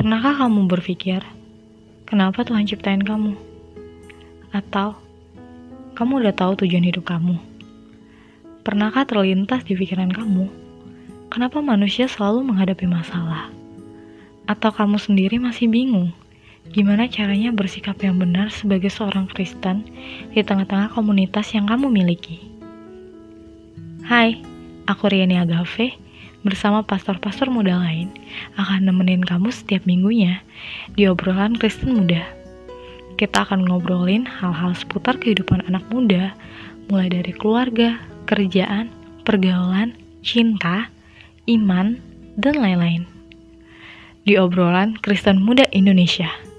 Pernahkah kamu berpikir, kenapa Tuhan ciptain kamu? Atau, kamu udah tahu tujuan hidup kamu? Pernahkah terlintas di pikiran kamu, kenapa manusia selalu menghadapi masalah? Atau kamu sendiri masih bingung, gimana caranya bersikap yang benar sebagai seorang Kristen di tengah-tengah komunitas yang kamu miliki? Hai, aku Riani Agave, bersama pastor-pastor muda lain akan nemenin kamu setiap minggunya di obrolan Kristen muda. Kita akan ngobrolin hal-hal seputar kehidupan anak muda, mulai dari keluarga, kerjaan, pergaulan, cinta, iman, dan lain-lain. Di obrolan Kristen Muda Indonesia.